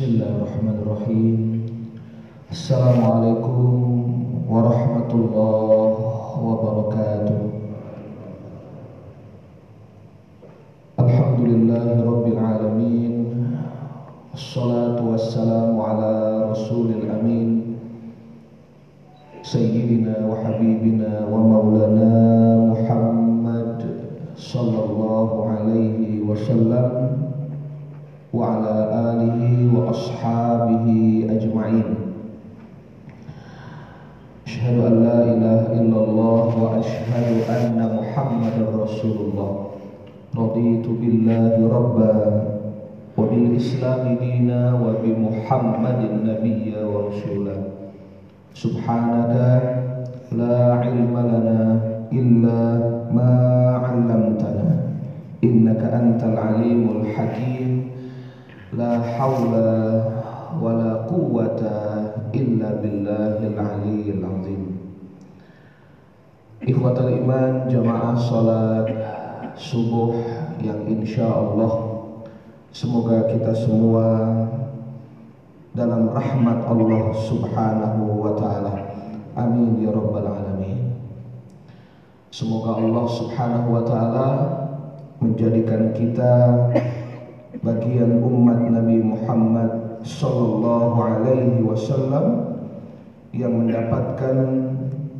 Bismillahirrahmanirrahim Assalamualaikum warahmatullahi wabarakatuh Alhamdulillahi rabbil alamin Assalatu wassalamu ala rasulil amin Sayyidina wa habibina wa maulana Muhammad Sallallahu alaihi wasallam وعلى آله وأصحابه أجمعين. أشهد أن لا إله إلا الله وأشهد أن محمد رسول الله. رضيت بالله ربا وبالإسلام دينا وبمحمد نبيا ورسولا سبحانك لا علم لنا إلا ما علمتنا. إنك أنت العليم الحكيم. La hawla wa la quwwata illa billahil aliyyil azim. Ikhwatal iman jamaah salat subuh yang insya Allah Semoga kita semua dalam rahmat Allah subhanahu wa ta'ala. Amin ya rabbal alamin. Semoga Allah subhanahu wa ta'ala menjadikan kita bagian umat Nabi Muhammad sallallahu alaihi wasallam yang mendapatkan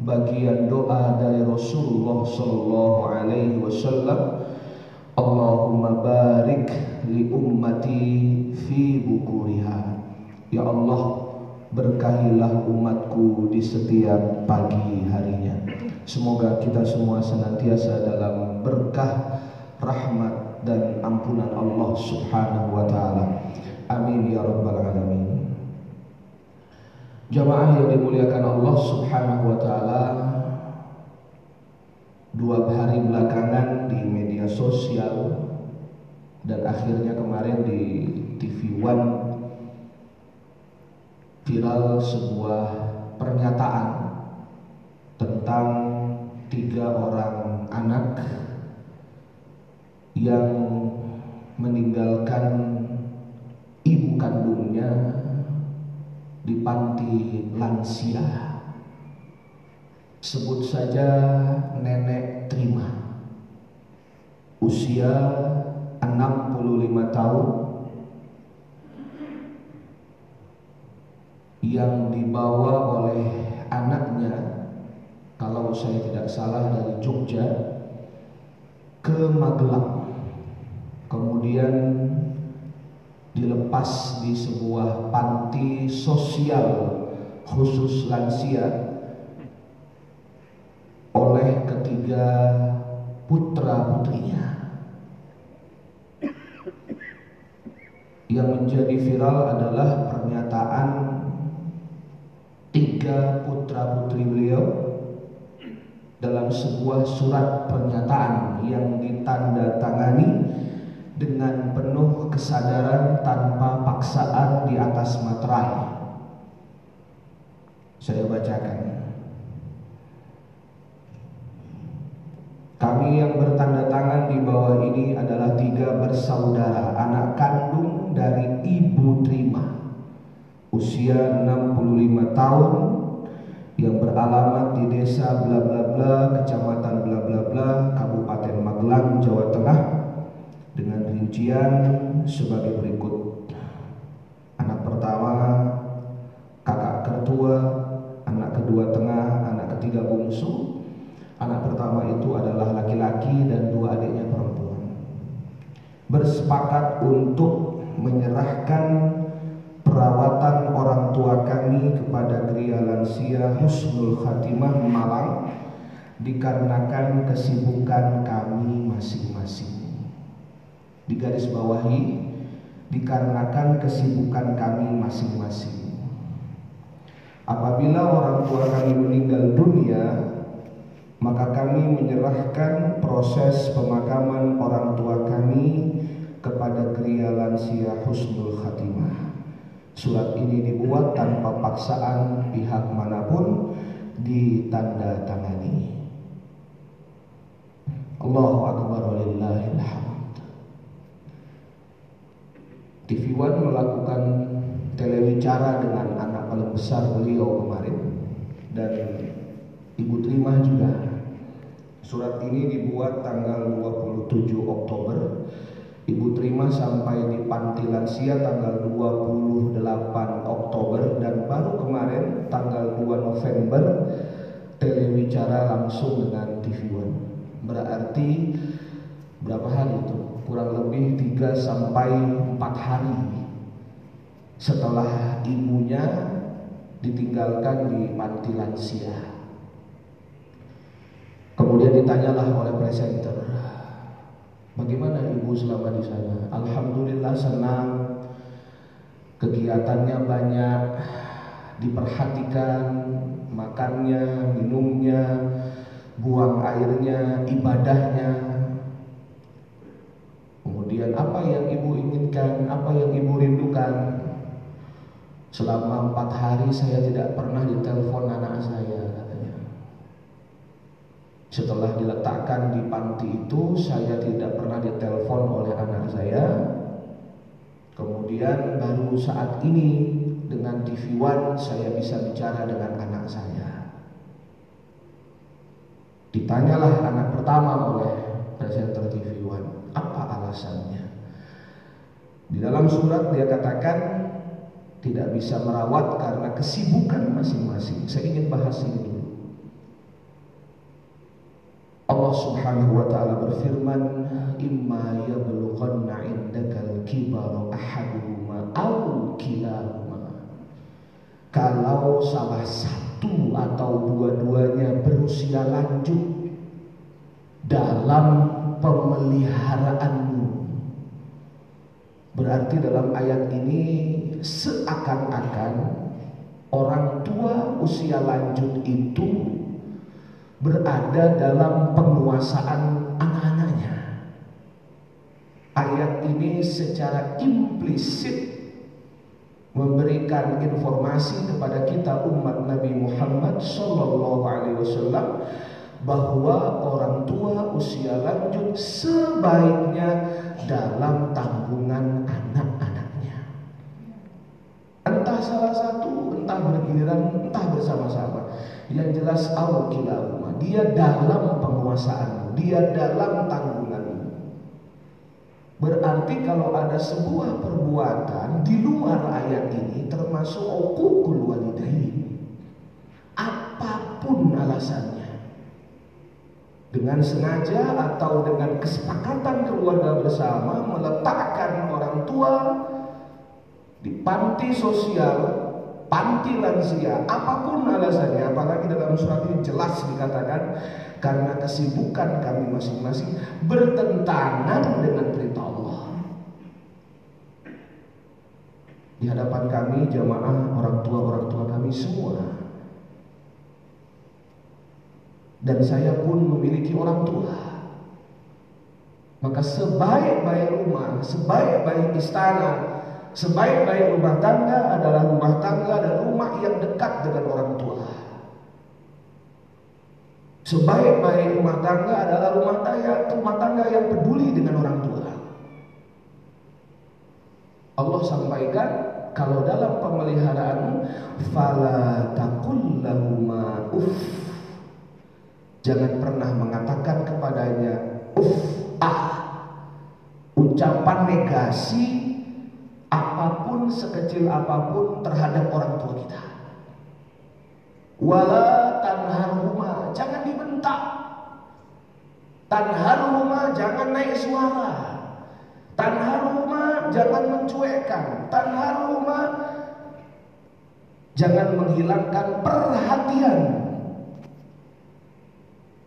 bagian doa dari Rasulullah sallallahu alaihi wasallam. Allahumma barik li ummati fi bukuriha. Ya Allah berkahilah umatku di setiap pagi harinya. Semoga kita semua senantiasa dalam berkah rahmat dan ampunan Allah Subhanahu wa taala. Amin ya rabbal alamin. Jamaah yang dimuliakan Allah Subhanahu wa taala, dua hari belakangan di media sosial dan akhirnya kemarin di TV One viral sebuah pernyataan tentang tiga orang anak yang meninggalkan ibu kandungnya di panti lansia. Sebut saja nenek terima. Usia 65 tahun yang dibawa oleh anaknya kalau saya tidak salah dari Jogja ke Magelang kemudian dilepas di sebuah panti sosial khusus lansia oleh ketiga putra putrinya. Yang menjadi viral adalah pernyataan tiga putra putri beliau dalam sebuah surat pernyataan yang ditanda tangani dengan penuh kesadaran tanpa paksaan di atas materai. Saya bacakan. Kami yang bertanda tangan di bawah ini adalah tiga bersaudara, anak kandung dari Ibu Terima, usia 65 tahun, yang beralamat di desa bla bla bla, kecamatan bla bla bla, Kabupaten Magelang, Jawa Tengah, rincian sebagai berikut. Anak pertama kakak ketua, anak kedua tengah, anak ketiga bungsu. Anak pertama itu adalah laki-laki dan dua adiknya perempuan. Bersepakat untuk menyerahkan perawatan orang tua kami kepada Gria Lansia Husnul Khatimah Malang dikarenakan kesibukan kami masing-masing di garis bawahi dikarenakan kesibukan kami masing-masing. Apabila orang tua kami meninggal dunia, maka kami menyerahkan proses pemakaman orang tua kami kepada Gria Lansia Husnul Khatimah. Surat ini dibuat tanpa paksaan pihak mana pun ditanda tangani. Allahu Akbar walillahilhamd. TV One melakukan bicara dengan anak paling besar beliau kemarin dan Ibu terima juga. Surat ini dibuat tanggal 27 Oktober. Ibu terima sampai di Panti Lansia tanggal 28 Oktober dan baru kemarin tanggal 2 November telewicara langsung dengan TV One. Berarti berapa hari itu? Kurang lebih 3 sampai 4 hari setelah ibunya ditinggalkan di panti lansia. Kemudian ditanyalah oleh presenter, bagaimana ibu selama di sana? Alhamdulillah senang, kegiatannya banyak, diperhatikan, makannya, minumnya, buang airnya, ibadahnya. Kemudian apa yang ibu inginkan, apa yang ibu rindukan? Selama empat hari saya tidak pernah ditelepon anak saya katanya. Setelah diletakkan di panti itu saya tidak pernah ditelepon oleh anak saya. Kemudian baru saat ini dengan TV One saya bisa bicara dengan anak saya. Ditanyalah anak pertama oleh presenter TV One, apa alasannya? Di dalam surat dia katakan tidak bisa merawat karena kesibukan masing-masing. Saya ingin bahas ini dulu. Allah Subhanahu wa taala berfirman, "Imma yablughanna 'indakal kibara ahaduhuma aw kilahuma." Kalau salah satu atau dua-duanya berusia lanjut dalam pemeliharaanmu. Berarti dalam ayat ini seakan-akan orang tua usia lanjut itu berada dalam penguasaan anak-anaknya. Ayat ini secara implisit memberikan informasi kepada kita umat Nabi Muhammad Sallallahu Alaihi Wasallam bahwa orang tua usia lanjut sebaiknya dalam tanggungan anak-anak entah salah satu, entah bergiliran, entah bersama-sama. Yang jelas Allah kilahuma, dia dalam penguasaan, dia dalam tanggungan. Berarti kalau ada sebuah perbuatan di luar ayat ini termasuk ukukul walidain. Apa pun alasannya. Dengan sengaja atau dengan kesepakatan keluarga bersama meletakkan orang tua di panti sosial, panti lansia, apa pun alasannya, apalagi dalam surat ini jelas dikatakan karena kesibukan kami masing-masing bertentangan dengan perintah Allah. Di hadapan kami jamaah orang tua orang tua kami semua dan saya pun memiliki orang tua. Maka sebaik-baik rumah, sebaik-baik istana, Sebaik-baik rumah tangga adalah rumah tangga dan rumah yang dekat dengan orang tua. Sebaik-baik rumah tangga adalah rumah tangga, rumah tangga yang peduli dengan orang tua. Allah sampaikan kalau dalam pemeliharaanmu fala takul lahuma uff jangan pernah mengatakan kepadanya uff ah ucapan negasi apa pun sekecil apa pun terhadap orang tua kita. Wala tanharuma, jangan dibentak. Tanharuma, jangan naik suara. Tanharuma, jangan mencuekkan. Tanharuma, jangan menghilangkan perhatian.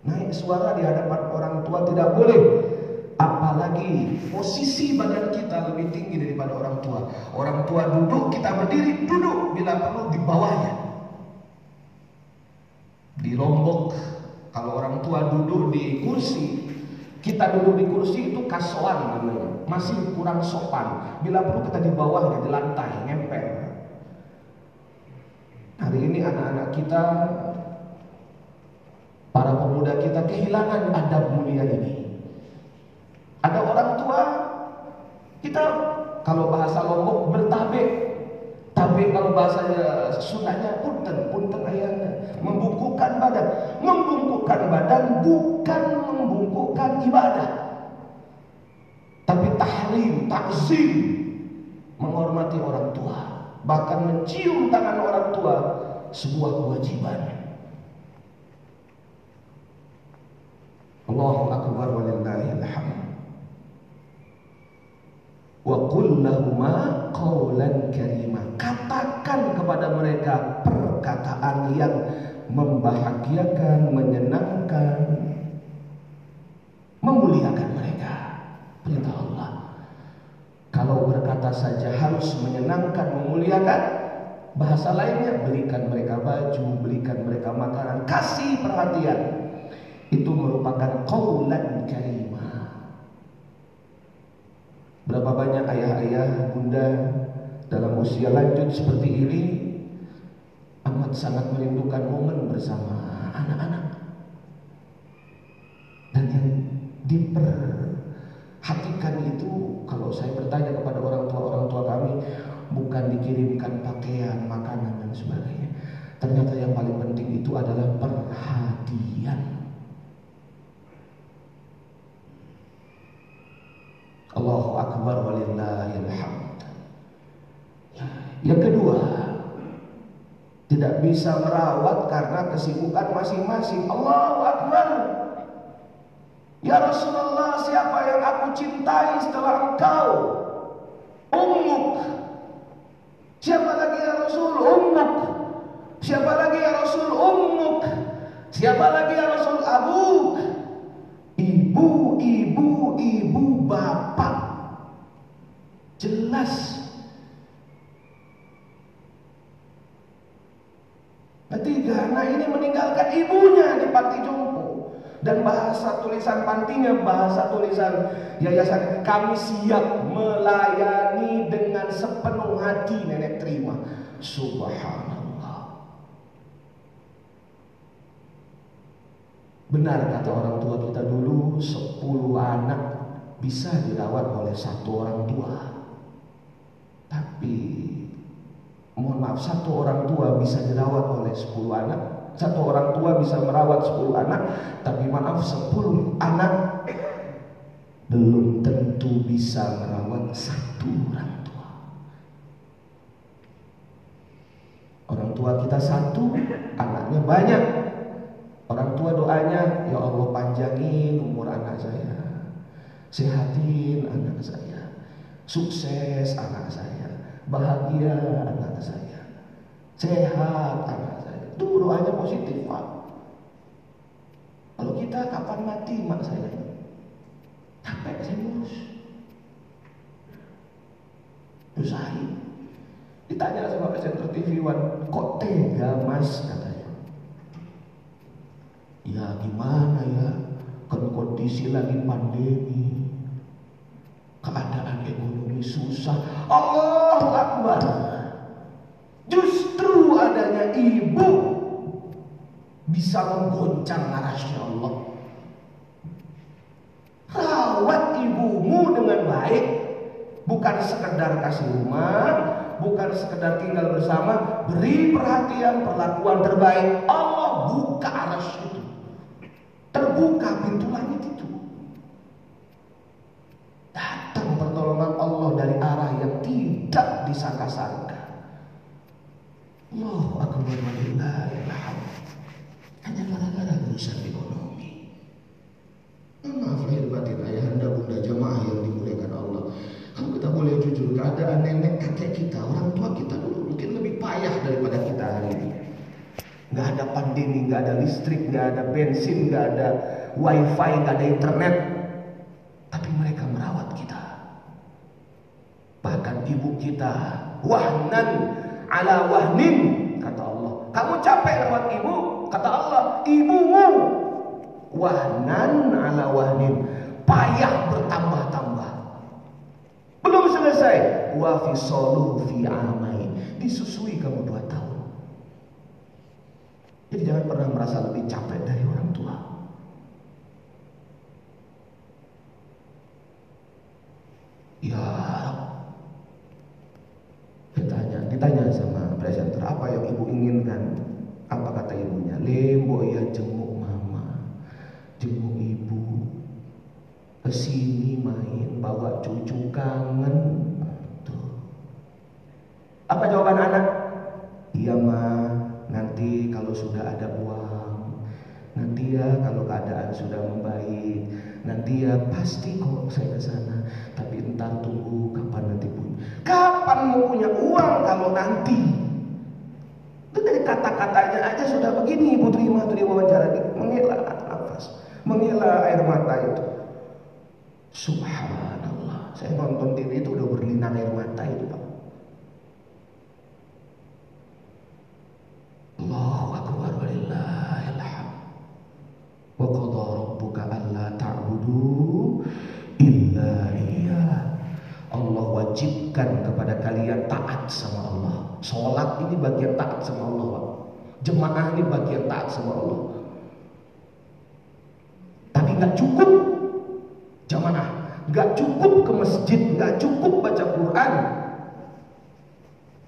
Naik suara di hadapan orang tua tidak boleh Apalagi posisi badan kita lebih tinggi daripada orang tua. Orang tua duduk, kita berdiri, duduk bila perlu di bawahnya. Di Lombok, kalau orang tua duduk di kursi, kita duduk di kursi itu kasuan namanya, masih kurang sopan. Bila perlu kita di bawahnya, di lantai, ngempel. Hari ini anak-anak kita, para pemuda kita kehilangan adab mulia ini. Ada orang tua, kita kalau bahasa Lombok bertabe. Tapi kalau bahasanya Sundanya punten, punten ayahnya membungkukkan badan. Membungkukkan badan bukan membungkukkan ibadah. Tapi tahrim, takzim, menghormati orang tua, bahkan mencium tangan orang tua sebuah kewajiban. Allahu akbar walillahil hamd. Wa qul lahuma qawlan karima. Katakan kepada mereka perkataan yang membahagiakan, menyenangkan, memuliakan mereka. Perintah Allah. Kalau berkata saja harus menyenangkan, memuliakan, bahasa lainnya belikan mereka baju, belikan mereka makanan, kasih perhatian. Itu merupakan qawlan karimah. Berapa banyak ayah-ayah, bunda dalam usia lanjut seperti ini amat sangat merindukan momen bersama anak-anak. Dan yang diperhatikan itu kalau saya bertanya kepada orang tua-orang tua kami bukan dikirimkan pakaian, makanan dan sebagainya. Ternyata yang paling penting itu adalah perhatian. Allahu Akbar walillahil hamd. Yang kedua, tidak bisa merawat karena kesibukan masing-masing. Allahu Akbar. Ya Rasulullah, siapa yang aku cintai setelah engkau? Ummuk. Siapa lagi ya Rasul? Ummuk. Siapa lagi ya Rasul? Ummuk. Siapa lagi ya Rasul? Abuk. Ibu, ibu, ibu, bapak. Jelas. Ketiga, nah ini meninggalkan ibunya di panti jompo. Dan bahasa tulisan pantinya, bahasa tulisan yayasan kami siap melayani dengan sepenuh hati nenek terima. Subhanallah. Benar kata orang tua kita dulu, 10 anak bisa dirawat oleh satu orang tua. Tapi mohon maaf satu orang tua bisa dirawat oleh 10 anak satu orang tua bisa merawat 10 anak tapi maaf 10 anak belum tentu bisa merawat satu orang tua. Orang tua kita satu anaknya banyak. Orang tua doanya ya Allah panjangin umur anak saya sehatin anak saya sukses anak saya bahagia anak saya sehat anak saya itu doanya positif Pak. Kalau kita kapan mati mak saya? Capek saya ngurus. Usahain. Ditanya sama presenter TV One, kok tega mas katanya. Ya gimana ya, kan kondisi lagi pandemi, keadaan ekonomi susah. Allah Akbar. Justru adanya ibu bisa menggoncang arasnya Allah. Rawat ibumu dengan baik, bukan sekedar kasih rumah, bukan sekedar tinggal bersama, beri perhatian, perlakuan terbaik. Allah buka aras itu. Terbuka pintu langit itu. Datang pertolongan Allah dari arah yang tidak disangka-sangka. Allahu akbar hamd. Hanya gara-gara urusan ekonomi. Maaf lahir batin ayah anda bunda jamaah yang dimuliakan Allah. Kalau kita boleh jujur keadaan nenek kakek kita, orang tua kita dulu mungkin lebih payah daripada kita hari ini. Gak ada pandemi, gak ada listrik, gak ada bensin, gak ada wifi, gak ada internet. Tapi mereka merawat kita. Bahkan ibu kita, wahnan ala wahnin kata Allah. Kamu capek lewat ibu, kata Allah, ibumu wahnan ala wahnin payah bertambah-tambah. Belum selesai. Wa fisaluhu fi amain. Disusui kamu dua tahun. Jadi jangan pernah merasa lebih capek dari orang tua. Ya, ditanya, ditanya mainan. Apa kata ibunya? Lembo ya jenguk mama, jenguk ibu. Ke sini main, bawa cucu kangen. Tuh. Apa jawaban anak? Iya ma, nanti kalau sudah ada uang, nanti ya kalau keadaan sudah membaik, nanti ya pasti kok saya ke sana. Tapi entar tunggu kapan nanti punya. Kapan mau punya uang kalau nanti? Kata-katanya aja sudah begini tuh di wawancara menghela nafas, menghela air mata itu. Subhanallah, saya nonton TV itu udah berlinang air mata itu Pak. Allahu akbar walillahil hamd. Wa qadha rabbuka alla ta'budu illa iyyah. Allah wajibkan kepada kalian taat sama Allah. Sholat ini bagian taat sama Allah, Pak. Jemaah ini bagian taat sama Allah. Tapi nggak cukup jemaah, nggak cukup ke masjid, nggak cukup baca Quran.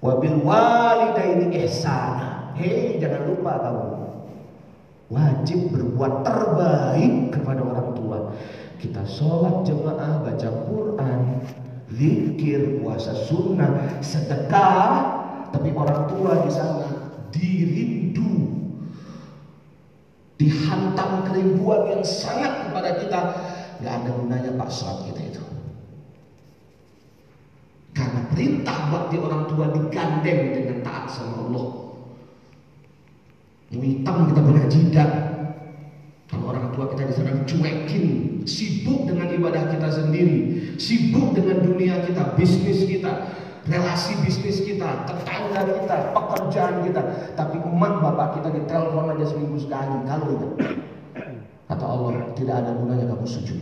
Wabil walidaini ihsana. Hei, jangan lupa kamu. Wajib berbuat terbaik kepada orang tua. Kita sholat jemaah, baca Quran, zikir, puasa sunnah, sedekah, tapi orang tua di sana dirindu, dihantam kerinduan yang sangat kepada kita. Gak ada gunanya pak sholat kita itu. Karena perintah bakti orang tua digandeng dengan taat sama Allah. Hitam kita punya jidat. Kalau orang tua kita di sana cuekin, sibuk dengan ibadah kita sendiri, sibuk dengan dunia kita, bisnis kita, relasi bisnis kita, tetangga kita, pekerjaan kita. Tapi emak bapak kita ditelepon aja seminggu sekali. Kalau itu, kata Allah, tidak ada gunanya kamu sujud.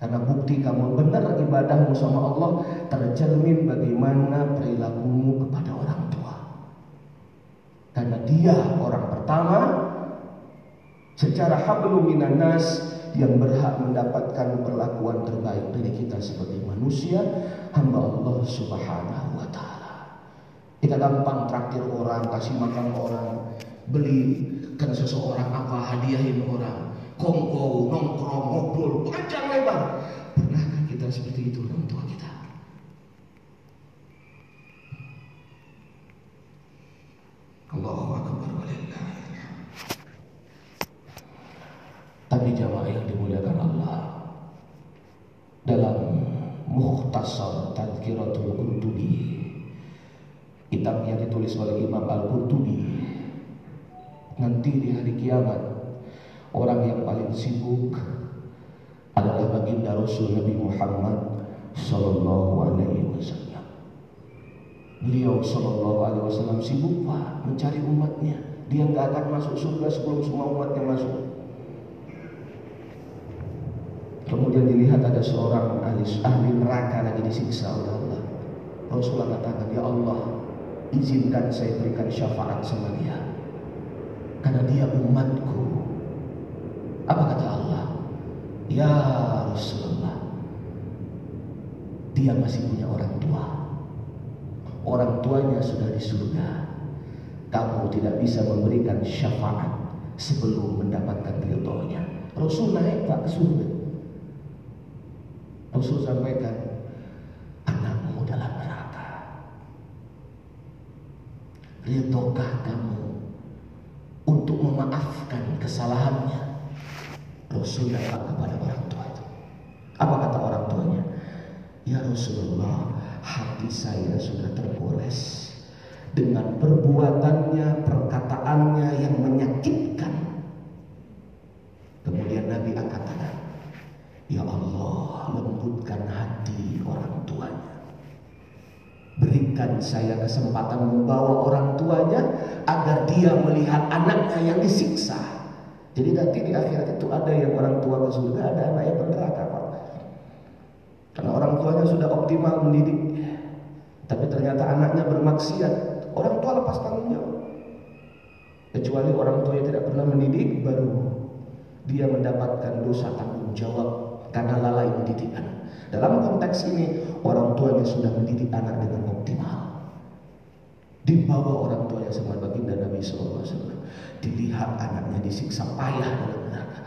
Karena bukti kamu benar ibadahmu sama Allah tercermin bagaimana perilakumu kepada orang tua. Karena dia orang pertama secara hablum minan nas yang berhak mendapatkan perlakuan terbaik dari kita sebagai manusia, hamba Allah Subhanahu wa taala. Kita gampang traktir orang, kasih makan orang, belikan seseorang apa, hadiahin orang, kongko, nongkrong, ngobrol, panjang lebar. Pernahkah kita seperti itu orang tua kita? Allahu akbar walillah. Tapi jamaah yang dimuliakan Allah dalam Mukhtasar Tazkiratul Qurtubi kitab yang ditulis oleh Imam Al-Qurtubi nanti di hari kiamat orang yang paling sibuk adalah baginda Rasul Nabi Muhammad sallallahu alaihi wasallam. Beliau sallallahu alaihi wasallam sibuk Pak mencari umatnya. Dia nggak akan masuk surga sebelum semua umatnya masuk. Kemudian dilihat ada seorang ahli, ahli neraka lagi disiksa oleh Allah. Rasulullah katakan, Ya Allah, izinkan saya berikan syafaat sama dia. Karena dia umatku. Apa kata Allah? Ya Rasulullah, dia masih punya orang tua. Orang tuanya sudah di surga. Kamu tidak bisa memberikan syafaat sebelum mendapatkan ridhonya. Rasul naik tak ke surga. Rasul sampaikan, anakmu dalam neraka. Ridhokah kamu untuk memaafkan kesalahannya? Rasul datang kepada orang tua itu. Apa kata orang tuanya? Ya Rasulullah, hati saya sudah tergores dengan perbuatannya, perkataannya yang menyakitkan. Kemudian Nabi angkat tangan. Ya Allah, lembutkan hati orang tuanya. Berikan saya kesempatan membawa orang tuanya agar dia melihat anaknya yang disiksa. Jadi nanti di akhirat itu ada yang orang tua ke surga, ada anak yang ke neraka, Pak. Karena orang tuanya sudah optimal mendidik. Tapi ternyata anaknya bermaksiat. Orang tua lepas tanggung jawab. Kecuali orang tua yang tidak pernah mendidik, baru dia mendapatkan dosa tanggung jawab karena lalai mendidik anak. Dalam konteks ini, orang tuanya sudah mendidik anak dengan optimal. Dibawa orang tuanya sama baginda Nabi SAW. Dilihat anaknya disiksa payah dalam neraka.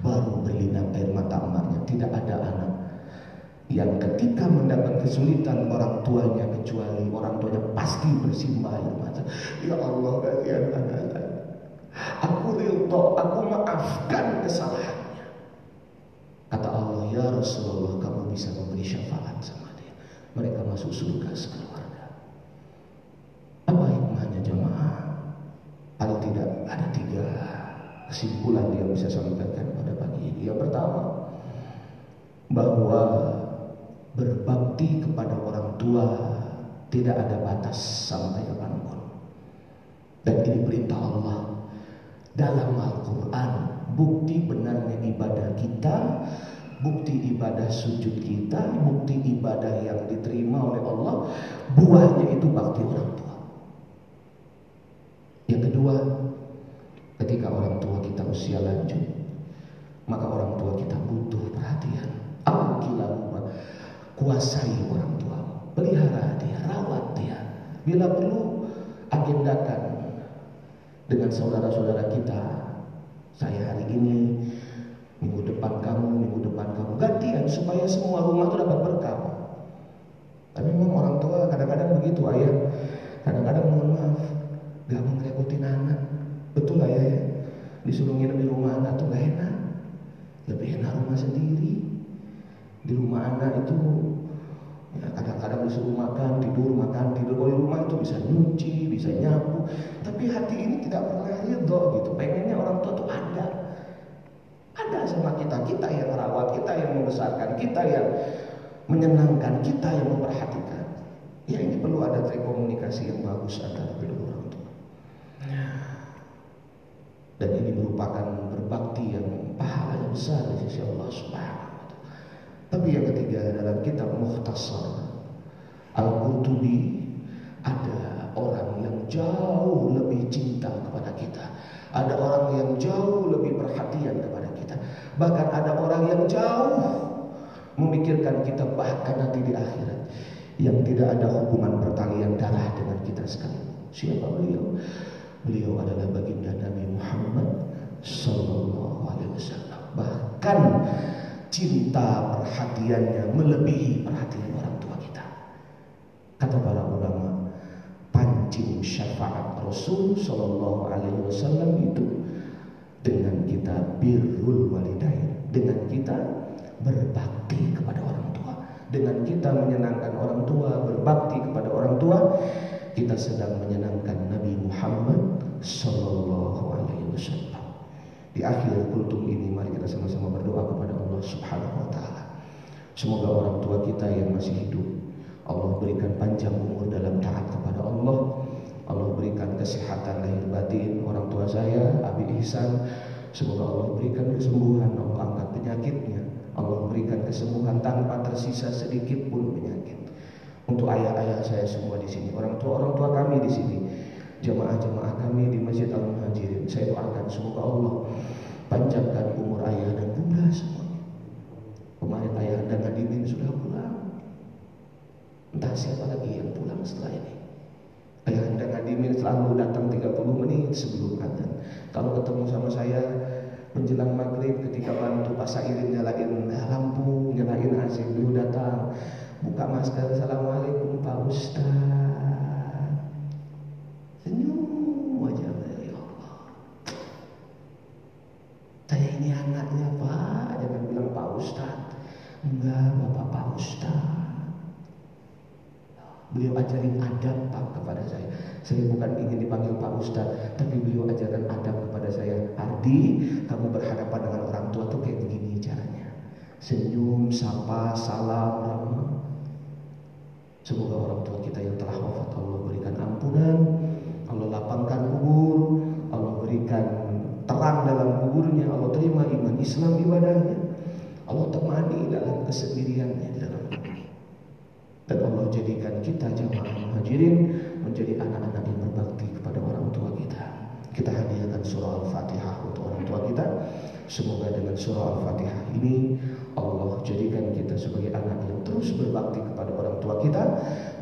Baru berlinang air mata emaknya. Tidak ada anak yang ketika mendapat kesulitan orang tuanya kecuali orang tuanya pasti bersimbah air mata. Ya Allah kasihan anak saya. Aku ridho, aku maafkan kesalahannya. Rasulullah kamu bisa memberi syafaat sama dia. Mereka masuk surga sekeluarga. Apa hikmahnya jemaah? Paling tidak ada tiga kesimpulan yang bisa sampaikan pada pagi ini. Yang pertama, bahwa berbakti kepada orang tua tidak ada batas sampai kapan pun. Dan ini perintah Allah dalam Al-Quran. Bukti benarnya ibadah kita, bukti ibadah sujud kita, bukti ibadah yang diterima oleh Allah, buahnya itu bakti orang tua. Yang kedua, ketika orang tua kita usia lanjut, maka orang tua kita butuh perhatian. Alhamdulillah, kuasai orang tua, pelihara dia, rawat dia. Bila perlu, agendakan dengan saudara-saudara kita. Saya hari ini, minggu depan kamu, minggu depan kamu. Gantian supaya semua rumah itu dapat berkah. Tapi memang orang tua kadang-kadang begitu ayah. Kadang-kadang mohon maaf, gak mau ngerepotin anak. Betul lah ya, disuruh nginep di rumah anak tuh gak enak. Lebih enak rumah sendiri. Di rumah anak itu Ya, kadang-kadang disuruh makan, tidur, makan, tidur. Kalau di rumah itu bisa nyuci, bisa nyapu. Tapi hati ini tidak pernah ridho gitu. Pengennya orang tua itu ada. Sama kita. Kita yang merawat, kita yang membesarkan, kita yang menyenangkan, kita yang memperhatikan. Ya ini perlu ada komunikasi yang bagus antara kedua orang tua. Dan ini merupakan berbakti yang pahalanya besar di sisi Allah Subhanahu tapi yang ketiga dalam kitab Muhtasar Al-Qurtubi ada orang yang jauh lebih cinta kepada kita. Ada orang yang jauh lebih perhatian kepada. Bahkan ada orang yang jauh memikirkan kita bahkan nanti di akhirat yang tidak ada hubungan pertalian darah dengan kita sekali. Siapa beliau? Beliau adalah baginda Nabi Muhammad sallallahu alaihi wasallam. Bahkan cinta perhatiannya melebihi perhatian orang tua kita. Kata para ulama, pancing syafaat Rasul Shallallahu Alaihi Wasallam itu dengan kita birrul walidain, dengan kita berbakti kepada orang tua, dengan kita menyenangkan orang tua, berbakti kepada orang tua, kita sedang menyenangkan Nabi Muhammad Sallallahu Alaihi Wasallam. Di akhir kultum ini mari kita sama-sama berdoa kepada Allah Subhanahu wa taala. Semoga orang tua kita yang masih hidup Allah berikan panjang umur dalam taat kepada Allah. Allah berikan kesehatan lahir batin orang tua saya Abi Ihsan. Semoga Allah berikan kesembuhan, Allah angkat penyakitnya. Allah berikan kesembuhan tanpa tersisa sedikit pun penyakit. Untuk ayah-ayah saya semua di sini, orang tua orang tua kami di sini, jemaah-jemaah kami di Masjid Al Muhajirin. Saya doakan semoga Allah panjangkan umur ayah dan bunda semuanya. Kemarin ayah dan Nadimin sudah pulang. Entah siapa lagi yang pulang setelah ini. Ayah dan Nadimin selalu datang 30 menit sebelum adzan. Kalau ketemu sama saya menjelang maghrib ketika bantu Pak Sairin nyalain lampu, nyalain AC, beliau datang buka masker, assalamualaikum Pak Ustaz. Senyum wajah ya Allah. Saya ini anaknya Pak, jangan bilang Pak Ustaz. Enggak, Bapak Pak Ustaz. Beliau ajarin adab Pak kepada saya. Saya bukan ingin dipanggil Pak Ustaz, tapi beliau ajarkan adab kepada saya. Ardi, kamu berhadapan dengan orang tua tuh kayak begini caranya. Senyum, sapa, salam, ramah. Semoga orang tua kita yang telah wafat Allah berikan ampunan, Allah lapangkan kubur, Allah berikan terang dalam kuburnya, Allah terima iman Islam ibadahnya, Allah temani dalam kesendiriannya Allah jadikan kita jamaah muhajirin menjadi anak-anak yang berbakti kepada orang tua kita. Kita hadiahkan surah Al-Fatihah untuk orang tua kita. Semoga dengan surah Al-Fatihah ini Allah jadikan kita sebagai anak yang terus berbakti kepada orang tua kita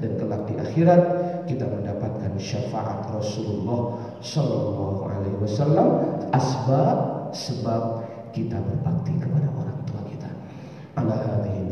dan kelak di akhirat kita mendapatkan syafaat Rasulullah Shallallahu Alaihi Wasallam asbab sebab kita berbakti kepada orang tua kita. Ala hadhihi